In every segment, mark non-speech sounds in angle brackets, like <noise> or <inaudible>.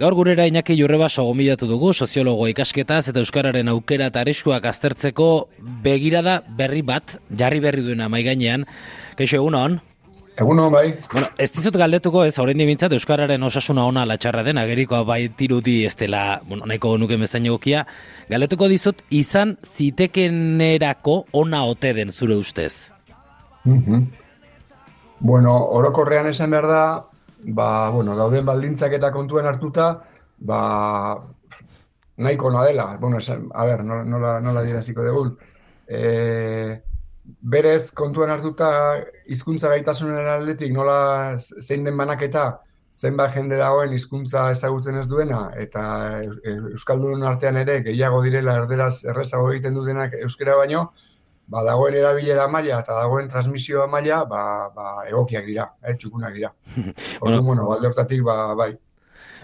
Gaur gurera Iñaki Jurrebaso gomidatu dugu soziologo ikasketaz eta euskararen aukera eta arriskuak aztertzeko begirada berri bat jarri berri duena mai gainean. Kaixo egun on? Egun on bai. Bueno, ez dizut galdetuko ez orain dimintzat euskararen osasuna ona latxarra den agerikoa bai tirudi ez dela, bueno, nahiko nuke mezain egokia. Galdetuko dizut izan zitekenerako ona ote den zure ustez. Mm Bueno, orokorrean esan behar da, ba, bueno, dauden baldintzak eta kontuen hartuta, ba, nahiko noa dela. Bueno, esan, a ber, nola, nola diraziko dugu. E, berez, kontuan hartuta, hizkuntza gaitasunen aldetik, nola zein den banaketa, zenba jende dagoen hizkuntza ezagutzen ez duena, eta Euskaldun artean ere, gehiago direla erderaz errezago egiten dutenak euskera baino, ba, dagoen erabilera maila eta dagoen transmisioa maila ba, ba, egokiak dira, eh, txukunak dira. <laughs> bueno, bueno, balde hortatik, ba, bai,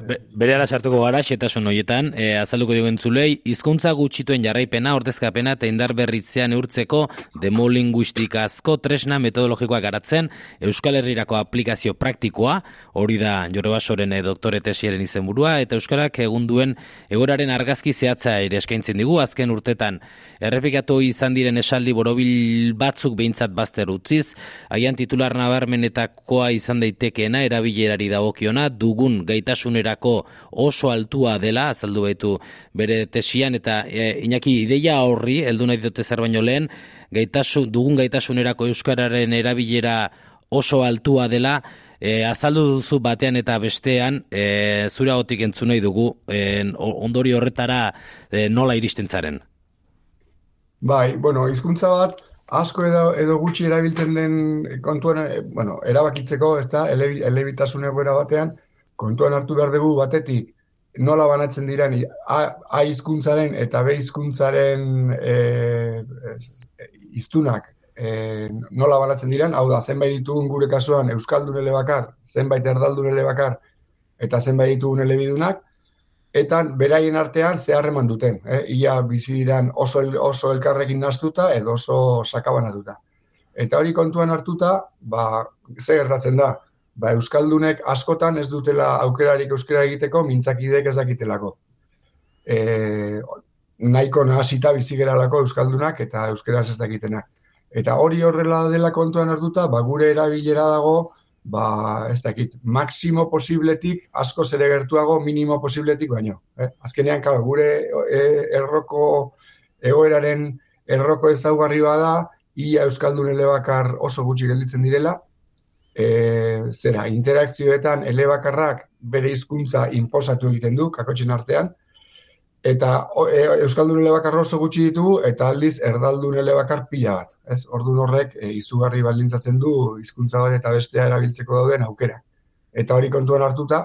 Be, bere ara sartuko gara, xetasun horietan, e, azalduko diuen zulei, hizkuntza gutxituen jarraipena, ordezkapena eta indar berritzean eurtzeko demolinguistikazko tresna metodologikoa garatzen, Euskal Herrirako aplikazio praktikoa, hori da Jorebasoren e, doktore tesiaren izenburua, eta Euskarak egun duen egoraren argazki zehatza ere eskaintzen digu, azken urtetan, errepikatu izan diren esaldi borobil batzuk behintzat bazter utziz, haian titular nabarmenetakoa izan daitekeena, erabilerari dagokiona, dugun gaitasunera oso altua dela, azaldu baitu bere tesian, eta e, inaki ideia horri, heldu nahi dute zer baino lehen, gaitasun, dugun gaitasunerako euskararen erabilera oso altua dela, e, azaldu duzu batean eta bestean, e, zure gotik entzun nahi dugu, e, ondori horretara e, nola iristen zaren? Bai, bueno, hizkuntza bat, asko edo, edo gutxi erabiltzen den kontuan, e, bueno, erabakitzeko, ez da, elebitasun egoera batean, kontuan hartu behar dugu batetik nola banatzen diren A hizkuntzaren eta B hizkuntzaren eh iztunak e, nola banatzen diren, hau da, zenbait ditugun gure kasuan euskaldun elebakar, zenbait erdaldun elebakar eta zenbait ditugun elebidunak eta beraien artean zeharreman duten, eh? ia bizi diran oso oso elkarrekin nastuta edo oso sakabanatuta. Eta hori kontuan hartuta, ba, ze gertatzen da? Ba, Euskaldunek askotan ez dutela aukerarik euskera egiteko mintzakidek ez dakitelako. E, nahiko nahasita bizigeralako Euskaldunak eta euskeraz ez dakitenak. Eta hori horrela dela kontuan hartuta, ba, gure erabilera dago, ba, ez dakit, maksimo posibletik, asko zere gertuago, minimo posibletik baino. Eh? Azkenean, klar, gure e, erroko egoeraren erroko ezaugarri bada, ia Euskaldun elebakar oso gutxi gelditzen direla, e, zera, interakzioetan elebakarrak bere hizkuntza inposatu egiten du, kakotzen artean, eta e, Euskaldun elebakar oso gutxi ditugu, eta aldiz erdaldun elebakar pila bat. Ez? Ordun horrek e, izugarri baldintzatzen du hizkuntza bat eta bestea erabiltzeko dauden aukera. Eta hori kontuan hartuta,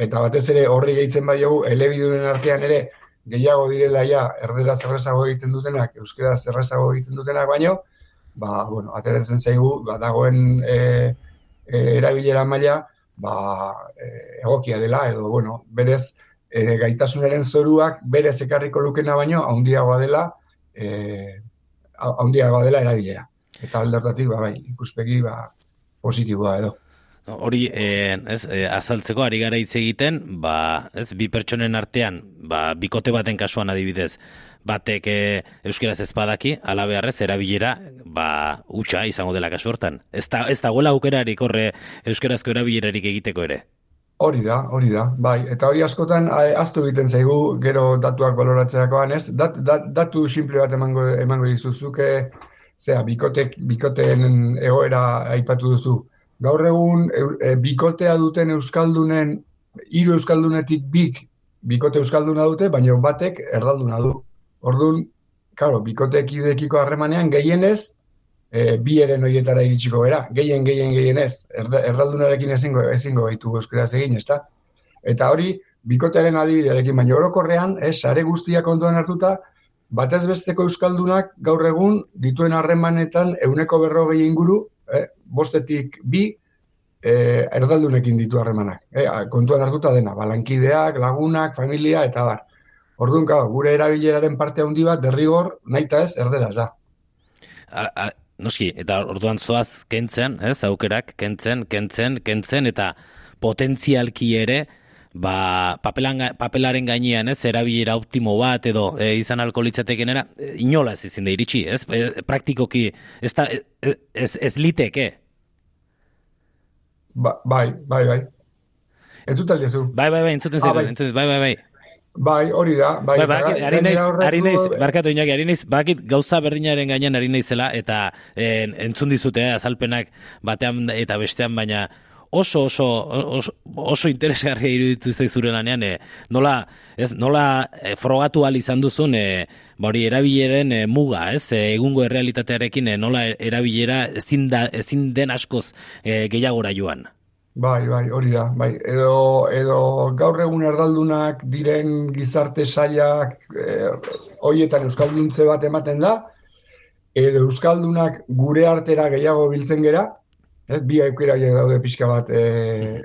eta batez ere horri gehitzen dugu, elebidunen artean ere, gehiago direla ja, erdera zerrezago egiten dutenak, euskera zerrezago egiten dutenak baino, ba, bueno, ateratzen zaigu, ba, dagoen e, erabilera maila ba, e, egokia dela edo bueno, berez e, gaitasunaren zoruak berez ekarriko lukena baino handiagoa dela eh handiagoa dela erabilera. Eta aldertatik ba bai, ikuspegi ba positiboa edo. Hori, eh, ez, eh, azaltzeko ari gara hitz egiten, ba, ez, bi pertsonen artean, ba, bikote baten kasuan adibidez, batek e, euskeraz ez badaki, ala beharrez, erabilera, ba, utxa izango dela kasu hortan. Ez da, ez da gola aukerarik horre euskerazko erabilerarik egiteko ere? Hori da, hori da, bai. Eta hori askotan, aztu egiten zaigu, gero datuak baloratzeakoan, ez? Dat, dat, datu simple bat emango, emango dizuzuke, zera, bikotek, bikoteen egoera aipatu duzu. Gaur egun, e, bikotea duten euskaldunen, hiru euskaldunetik bik, bikote euskalduna dute, baina batek erdalduna du. Orduan, claro, bikotek idekiko harremanean gehienez, e, bi ere noietara iritsiko bera, gehien, gehien, gehienez, erdaldunarekin ezingo, ezingo baitu euskaraz egin, ezta? Eta hori, bikotearen adibidearekin, baina orokorrean, eh, sare guztiak ondoan hartuta, batez besteko euskaldunak gaur egun dituen harremanetan euneko berrogei inguru, eh, bostetik bi, eh, erdaldunekin ditu harremanak. Eh, kontuan hartuta dena, balankideak, lagunak, familia, eta bar. Orduan, gure erabileraren parte handi bat derrigor naita ez erderaz da. noski, eta orduan zoaz kentzen, ez, aukerak, kentzen, kentzen, kentzen, eta potentzialki ere, ba, papelan, papelaren gainean, ez, erabilera optimo bat edo e, izan alko litzatekenera, e, inola ez izin da iritsi, ez, e, praktikoki, ez, da, e, ez, ez liteke. Ba, bai, bai, bai. Entzut zu? Bai, bai, bai, entzuten ah, bai. entzuten, bai, bai, bai. Bai, hori da. Bai, bai, bakit, ari naiz, ari naiz, barkatu inaki, ari naiz, bakit gauza berdinaren gainean ari naizela, eta en, entzun dizute, azalpenak batean eta bestean, baina oso oso oso, oso interesgarria iruditu zaizure lanean e, nola ez nola e, frogatu al izan duzun e, hori erabileren e, muga, ez? E, egungo errealitatearekin e, nola erabilera ezin da ezin den askoz e, gehiagora joan. Bai, bai, hori da. Bai, edo edo gaur egun erdaldunak diren gizarte sailak e, hoietan euskalduntze bat ematen da edo euskaldunak gure artera gehiago biltzen gera, ez, bi aukera daude pixka bat e,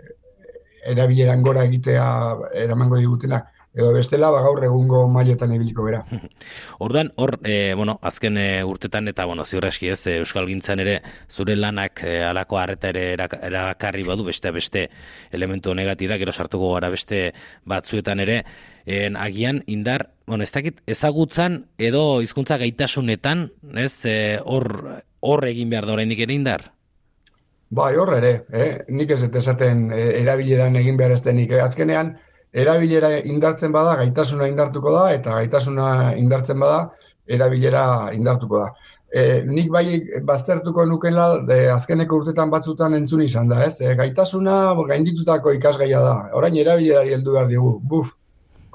erabileran gora egitea eramango digutenak edo bestela ba gaur egungo mailetan ibiliko bera. <laughs> Ordan hor e, bueno, azken e, urtetan eta bueno, ziur eski ez e, euskalgintzan ere zure lanak e, alako harreta ere erakarri badu beste beste elementu negati da gero sartuko gara beste batzuetan ere en agian indar Bueno, ez dakit, ezagutzan edo hizkuntza gaitasunetan, ez, hor hor egin behar da oraindik ere indar? Bai, hor ere, eh? nik ez esaten e, erabileran egin behar ez denik. Eh? Azkenean, erabilera indartzen bada, gaitasuna indartuko da, eta gaitasuna indartzen bada, erabilera indartuko da. E, nik bai baztertuko nukela, de, azkeneko urtetan batzutan entzun izan da, ez? E, gaitasuna gainditutako ikasgaia da. Orain erabilerari heldu behar digu, buf,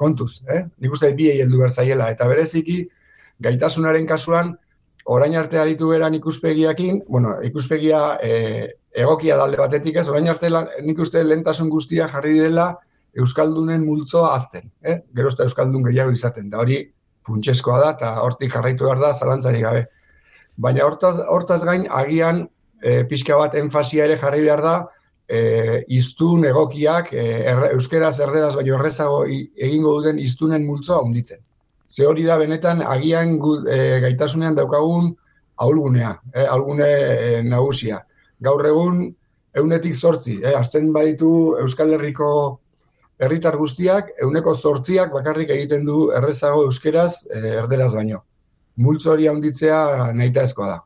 kontuz, eh? nik uste biei heldu behar zaiela. Eta bereziki, gaitasunaren kasuan, orain arte aritu beran ikuspegiakin, bueno, ikuspegia e, egokia dalde batetik ez, orain arte nik uste lehentasun guztia jarri direla Euskaldunen multzoa azten. Eh? Gero Euskaldun gehiago izaten da, hori funtseskoa da eta hortik jarraitu behar da zalantzari gabe. Baina hortaz, hortaz gain agian e, pixka bat enfasia ere jarri behar da e, iztun egokiak e, erre, euskeraz erderaz baino errezago egingo duten iztunen multzoa unditzen. Ze hori da benetan agian gu, e, gaitasunean daukagun aulgunea, e, aulgune e, nagusia gaur egun eunetik zortzi, eh, hartzen baditu Euskal Herriko herritar guztiak, euneko zortziak bakarrik egiten du errezago euskeraz eh, erderaz baino. Multzo hori handitzea nahita da.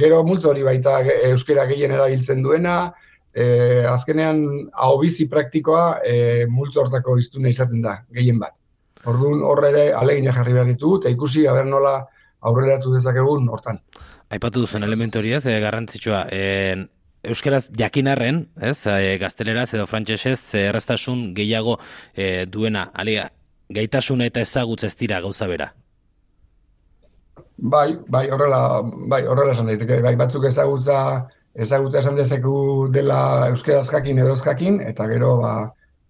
Gero multzo hori baita euskera gehien erabiltzen duena, eh, azkenean hau bizi praktikoa eh, multzo hortako iztuna izaten da, gehien bat. Orduan horre ere alegina jarri behar ditugu, eta ikusi haber nola aurreratu dezakegun hortan. Aipatu duzen elementu hori ez, e, garrantzitsua, e, Euskaraz jakinarren, ez, e, gazteleraz edo frantsesez errestasun gehiago e, duena, alia, gaitasuna eta ezagutza ez dira gauza bera. Bai, bai, horrela, bai, horrela esan daiteke, bai, batzuk ezagutza, ezagutza esan dezeku dela euskaraz jakin edo ez jakin, eta gero, ba,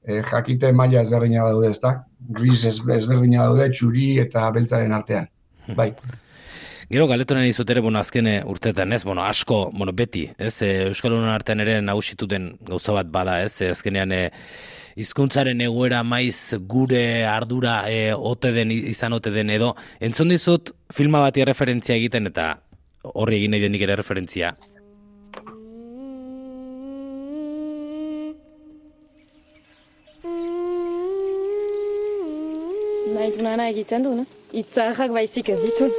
e, jakite maila ezberdina daude, ez da? Gris ezberdina daude, txuri eta beltzaren artean, bai. Gero galetu nahi zutere, bueno, azken urtetan, ez, bueno, asko, bueno, beti, ez, e, Euskal Unan artean ere nagusitu den gauza bat bada, ez, e, azkenean, e, hizkuntzaren egoera maiz gure ardura e, ote den, izan ote den edo, entzun dizut filma bati referentzia egiten eta horri egin nahi denik ere referentzia. Nahi du egiten du, no? Itzarrak baizik ez ditu.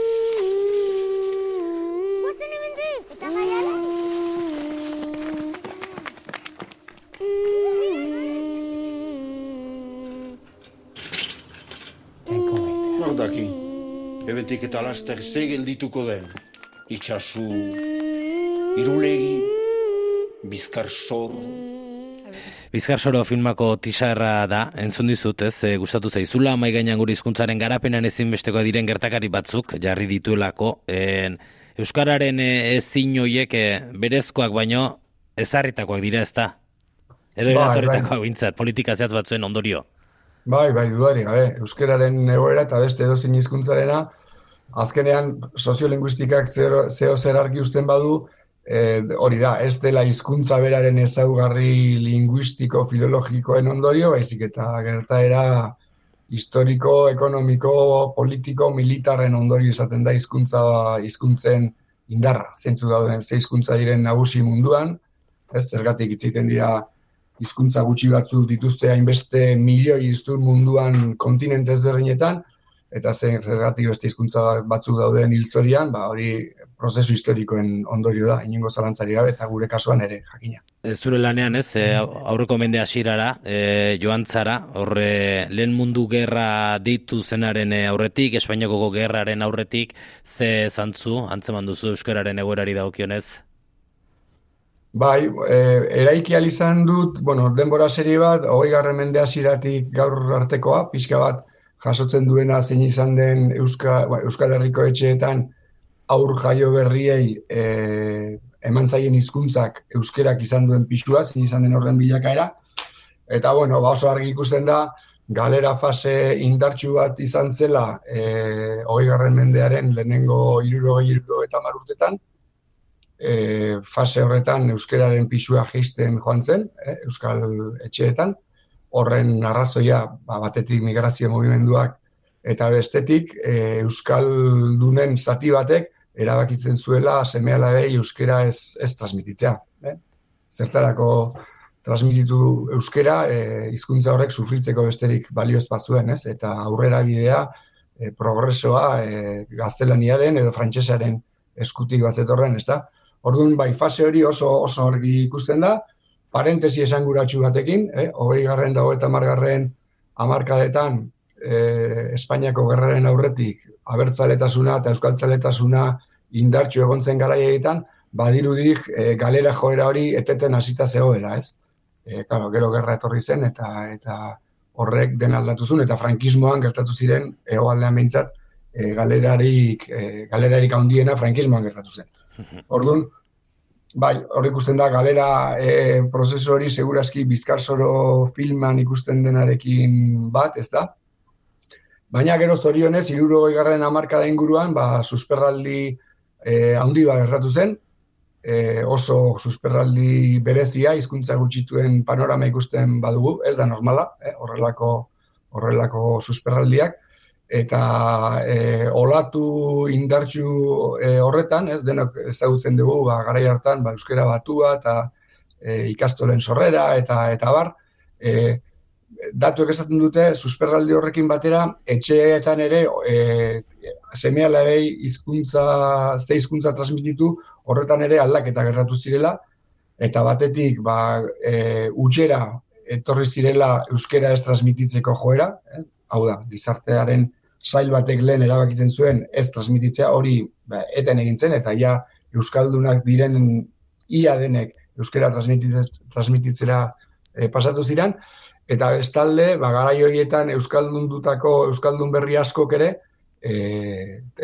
Ebetik eta laster ze geldituko den. Itxasu, irulegi, bizkar sor. Bizkar soro filmako tisarra da, entzun dizut ez, e, gustatu zaizula, mai gainan guri hizkuntzaren garapenan ezinbesteko diren gertakari batzuk, jarri dituelako, en, Euskararen e, ezin hoiek e, berezkoak baino ezarritakoak dira ez da? Edo bai, eratorritakoak bai. bintzat, politika zehatz batzuen ondorio. Bai, bai, dudari, gabe, euskararen egoera eta beste edo zein hizkuntzarena, azkenean soziolinguistikak zeo, zeo zer argi usten badu, e, hori da, ez dela hizkuntza beraren ezaugarri linguistiko, filologikoen ondorio, baizik eta gertaera historiko, ekonomiko, politiko, militarren ondorio izaten da hizkuntza hizkuntzen indarra, zeintzu dauden ze hizkuntza diren nagusi munduan, ez zergatik itziten dira hizkuntza gutxi batzu dituzte hainbeste milioi hiztun munduan kontinente ezberdinetan, eta zer zergatik beste hizkuntza batzuk dauden hilzorian, ba hori prozesu historikoen ondorio da, inengo zalantzari gabe, eta gure kasuan ere, jakina. Zure lanean ez, e, aurreko mende hasierara e, joan zara, horre lehen mundu gerra ditu zenaren aurretik, Espainiako gerraren aurretik, ze zantzu, antzeman duzu Euskararen egoerari dagokionez? Bai, e, eraiki izan dut, bueno, denbora serie bat, hogei garren mende hasieratik gaur artekoa, pixka bat, jasotzen duena zein izan den Euska, ba, Euskal Herriko etxeetan aur jaio berriei e, eman zaien hizkuntzak euskerak izan duen pisua, zein izan den horren bilakaera. Eta bueno, ba oso argi ikusten da, galera fase indartsu bat izan zela e, hogei garren mendearen lehenengo iruro eta marurtetan, e, fase horretan euskeraren pisua geisten joan zen, e, euskal etxeetan, horren arrazoia ba, batetik migrazio movimenduak eta bestetik e, Euskaldunen zati batek erabakitzen zuela semeala euskera ez, ez transmititzea. Eh? Zertarako transmititu euskera e, hizkuntza horrek sufritzeko besterik balioz bazuen, ez? Eta aurrera bidea, e, progresoa e, gaztelaniaren edo frantsesaren eskutik bazetorren, ez da? Orduan, bai, fase hori oso oso argi ikusten da, parentesi esanguratsu batekin, eh, hogei garren dago eta margarren amarkadetan eh, Espainiako gerraren aurretik abertzaletasuna eta euskaltzaletasuna indartxu egontzen gara egiten, badirudik eh, galera joera hori eteten hasita zegoela, ez? Eh, claro, gero gerra etorri zen eta eta horrek den aldatu zuen, eta frankismoan gertatu ziren egoaldean behintzat eh, galerarik, eh, galerarik handiena frankismoan gertatu zen. Orduan, <laughs> Bai, hor ikusten da, galera e, prozesu hori segurazki bizkarsoro filman ikusten denarekin bat, ez da? Baina gero zorionez, iruro garren amarka da inguruan, ba, susperraldi e, handi bat gertatu zen, e, oso susperraldi berezia, hizkuntza gutxituen panorama ikusten badugu, ez da normala, eh, horrelako, horrelako susperraldiak, eta e, olatu indartsu e, horretan, ez denok ezagutzen dugu ba garai hartan ba euskera batua eta e, ikastolen sorrera eta eta bar e, datuek esaten dute susperraldi horrekin batera etxeetan ere e, semealabei hizkuntza ze hizkuntza transmititu horretan ere aldaketa gertatu zirela eta batetik ba e, utxera etorri zirela euskera ez transmititzeko joera, eh? hau da, gizartearen sail batek lehen erabakitzen zuen ez transmititzea hori ba, eten egin zen eta ja euskaldunak diren ia denek euskera transmititzera e, pasatu ziren. Eta bestalde ba garai horietan euskaldundutako euskaldun berri askok ere e,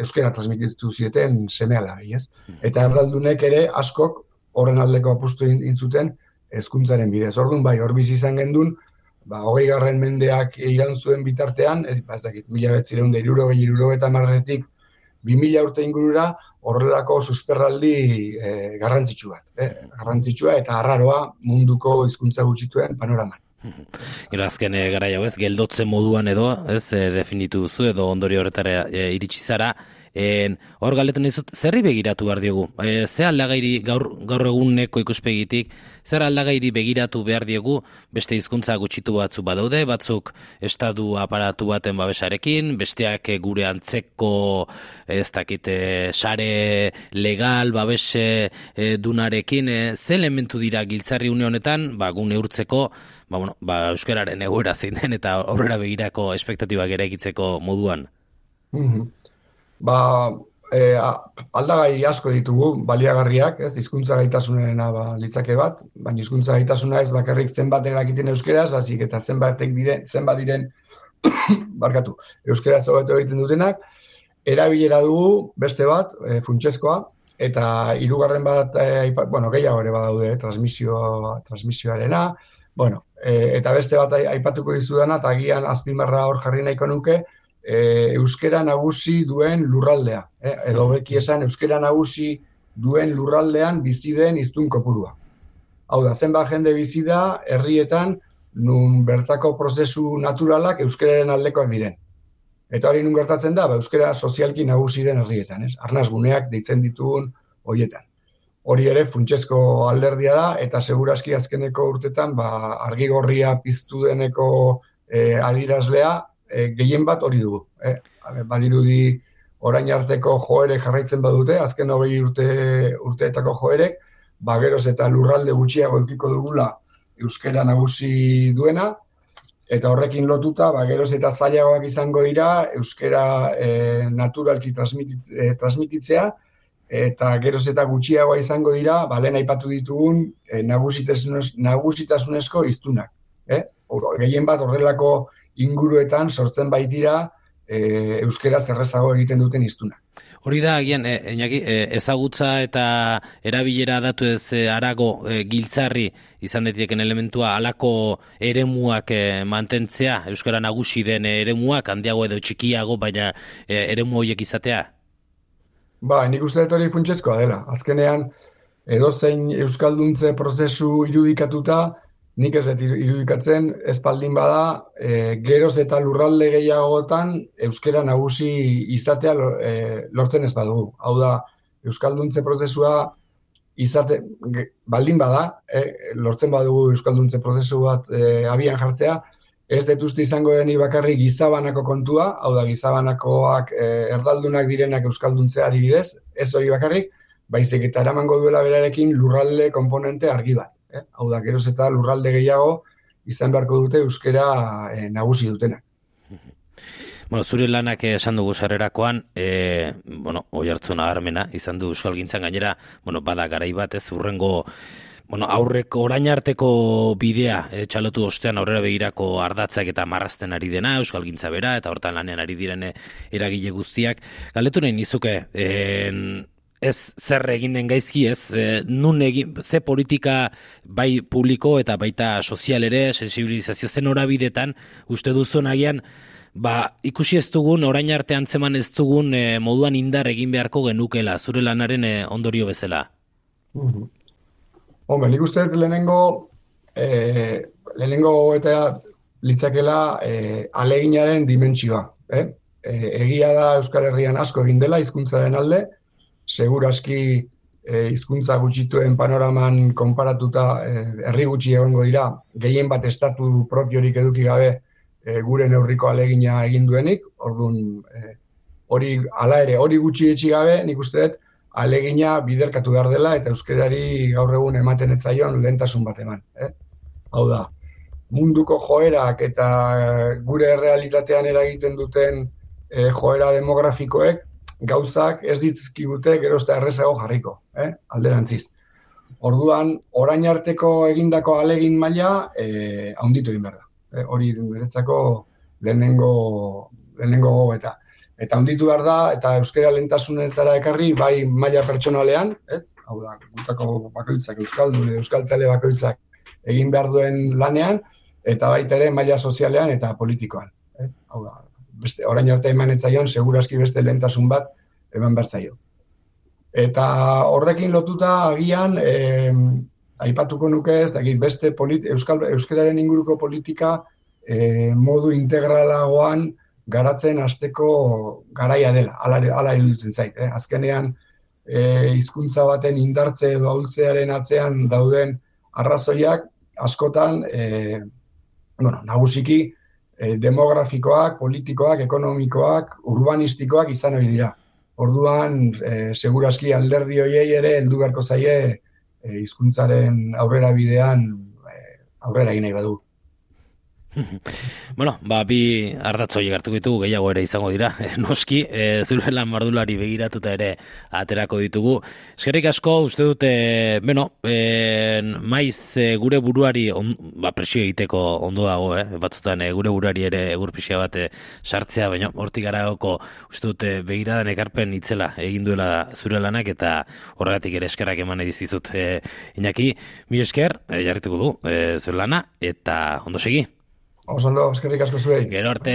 euskera transmititu zieten semeala ez eta erraldunek ere askok horren aldeko apustu egin zuten hezkuntzaren bidez. Ordun bai hor bizi izan gendun ba, hogei garren mendeak iran zuen bitartean, ez, ba, ez dakit, mila betzireun da iruro, iruro eta marretik, bi mila urte ingurura, horrelako susperraldi e, garrantzitsu bat. Eh? Garrantzitsua eta arraroa munduko hizkuntza gutxituen panoraman. <laughs> Gero azken e, gara jau ez, geldotzen moduan edo, ez, e, definitu duzu edo ondori horretara e, iritsi zara, En, hor galetu nizut, zerri begiratu behar diegu? E, ze aldagairi gaur, gaur eguneko ikuspegitik, zer aldagairi begiratu behar diegu beste hizkuntza gutxitu batzu badaude, batzuk estadu aparatu baten babesarekin, besteak gure antzeko ez dakite sare legal babese e, dunarekin, e, ze elementu dira giltzarri une honetan, ba, gune urtzeko, ba, bueno, ba, euskararen egoera zein den eta aurrera begirako espektatibak ere egitzeko moduan. Mm ba, e, aldagai asko ditugu baliagarriak, ez, hizkuntza gaitasunena ba, litzake bat, baina hizkuntza gaitasuna ez bakarrik zenbat egakiten euskeraz, bazik eta zenbatek dire, zenbat diren, <coughs> barkatu, euskera hobeto egiten dutenak, erabilera dugu beste bat, e, funtsezkoa, eta hirugarren bat, e, bueno, gehiago ere badaude, transmisio, transmisioarena, bueno, e, eta beste bat aipatuko dizudana, eta agian azpimarra hor jarri nahiko nuke, e, euskera nagusi duen lurraldea. Eh? Edo beki esan, euskera nagusi duen lurraldean bizi den iztun kopurua. Hau da, zenbat jende bizi da herrietan nun bertako prozesu naturalak euskeraren aldekoak diren. Eta hori nun gertatzen da, ba, euskera sozialki nagusi den herrietan, ez? Arnaz guneak deitzen ditugun hoietan. hori ere funtsezko alderdia da, eta seguraski azkeneko urtetan ba, argi gorria piztu deneko e, adirazlea e, gehien bat hori dugu. Eh? Badirudi orain arteko joere jarraitzen badute, azken hogei urte, urteetako joerek, ba, geroz eta lurralde gutxiago eukiko dugula euskera nagusi duena, eta horrekin lotuta, ba, geroz eta zailagoak izango dira euskera e, naturalki transmitit, e, transmititzea, eta geroz eta gutxiagoa izango dira, ba, lehen aipatu ditugun e, nagusitasunezko iztunak. Eh? Gehien bat horrelako inguruetan sortzen baitira e, euskera zerrezago egiten duten iztunak. Hori da, agian, e, e, ezagutza eta erabilera datu ez e, arago e, giltzarri izan detieken elementua alako eremuak e, mantentzea, Euskara nagusi den eremuak, handiago edo txikiago, baina eremu horiek izatea? Ba, nik uste dut hori funtsezkoa dela. Azkenean, edozein Euskalduntze prozesu irudikatuta, nik ez dut irudikatzen, espaldin bada, e, geroz eta lurralde gehiagotan euskera nagusi izatea e, lortzen ez badugu. Hau da, Euskalduntze prozesua izate, baldin bada, e, lortzen badugu Euskalduntze prozesu bat e, abian jartzea, ez detuzte izango deni bakarrik gizabanako kontua, hau da, gizabanakoak e, erdaldunak direnak Euskalduntzea adibidez, ez hori bakarrik, baizik eta eramango duela berarekin lurralde komponente argi bat. Eh? Hau da, geroz eta lurralde gehiago izan beharko dute euskera eh, nagusi dutenak. <laughs> Bueno, zure lanak esan dugu sarrerakoan, e, bueno, oi hartzuna armena, izan du euskal gintzan gainera, bueno, bada garai bat ez urrengo, bueno, aurreko orain arteko bidea e, txalotu ostean aurrera begirako ardatzak eta marrazten ari dena, euskal gintza bera, eta hortan lanean ari direne eragile guztiak. Galetu nahi nizuke, ez zer egin den gaizki ez, e, nun egin, ze politika bai publiko eta baita sozial ere, sensibilizazio zen horabidetan, uste duzu nagian, ba, ikusi ez dugun, orain arte antzeman ez dugun e, moduan indar egin beharko genukela, zure lanaren e, ondorio bezala. Mm -hmm. Hombre, nik uste lehenengo, e, lehenengo eta litzakela e, aleginaren dimentsioa. Eh? E, egia da Euskal Herrian asko egin dela hizkuntzaren alde, seguraski e, hizkuntza gutxituen panoraman konparatuta e, herri gutxi egongo dira, gehien bat estatu propiorik eduki gabe e, gure neurriko alegina egin duenik, orduan e, hori hala ere hori gutxi etxi gabe, nik uste dut alegina biderkatu behar dela eta euskerari gaur egun ematen etzaion lehentasun bat eman. Eh? Hau da, munduko joerak eta gure realitatean eragiten duten e, joera demografikoek gauzak ez ditzkigute gerozta errezago jarriko, eh? alderantziz. Orduan, orain arteko egindako alegin maila eh, haunditu egin behar da. Eh, hori niretzako lehenengo, lehenengo gogo eta. Eta haunditu behar da, eta euskara lentasunetara ekarri, bai maila pertsonalean, eh? hau da, gutako bakoitzak, euskaldu, euskaltzale bakoitzak egin behar duen lanean, eta baita ere maila sozialean eta politikoan. Eh? Hau da, beste, orain arte eman etzaion, seguraski beste lehentasun bat eman bertzaio. Eta horrekin lotuta agian, eh, aipatuko nuke ez, da, beste Euskal, Euskararen inguruko politika eh, modu integralagoan garatzen hasteko garaia dela, ala, iruditzen zait. Eh? Azkenean, eh, hizkuntza baten indartze edo ahultzearen atzean dauden arrazoiak askotan, eh, bueno, nagusiki, e, demografikoak, politikoak, ekonomikoak, urbanistikoak izan hori dira. Orduan, e, seguraski alderdi hoiei ere heldu beharko zaie e, hizkuntzaren aurrera bidean e, aurrera egin nahi badu. <laughs> bueno, ba, bi ardatzo hartuko ditugu gehiago ere izango dira, <laughs> noski, e, zure lan mardulari begiratuta ere aterako ditugu. Eskerrik asko, uste dute, bueno, e, maiz e, gure buruari on, ba, presio egiteko ondo dago, eh? batzutan e, gure buruari ere egur pixia bat sartzea, baina hortik gara uste dute begiradan ekarpen itzela egin duela zure lanak eta horregatik ere eskerrak eman edizizut. E, Inaki, mi esker, e, jarrituko du, e, zure lana, eta ondo segi. Osondo, eskerrik asko zuei. Gero arte.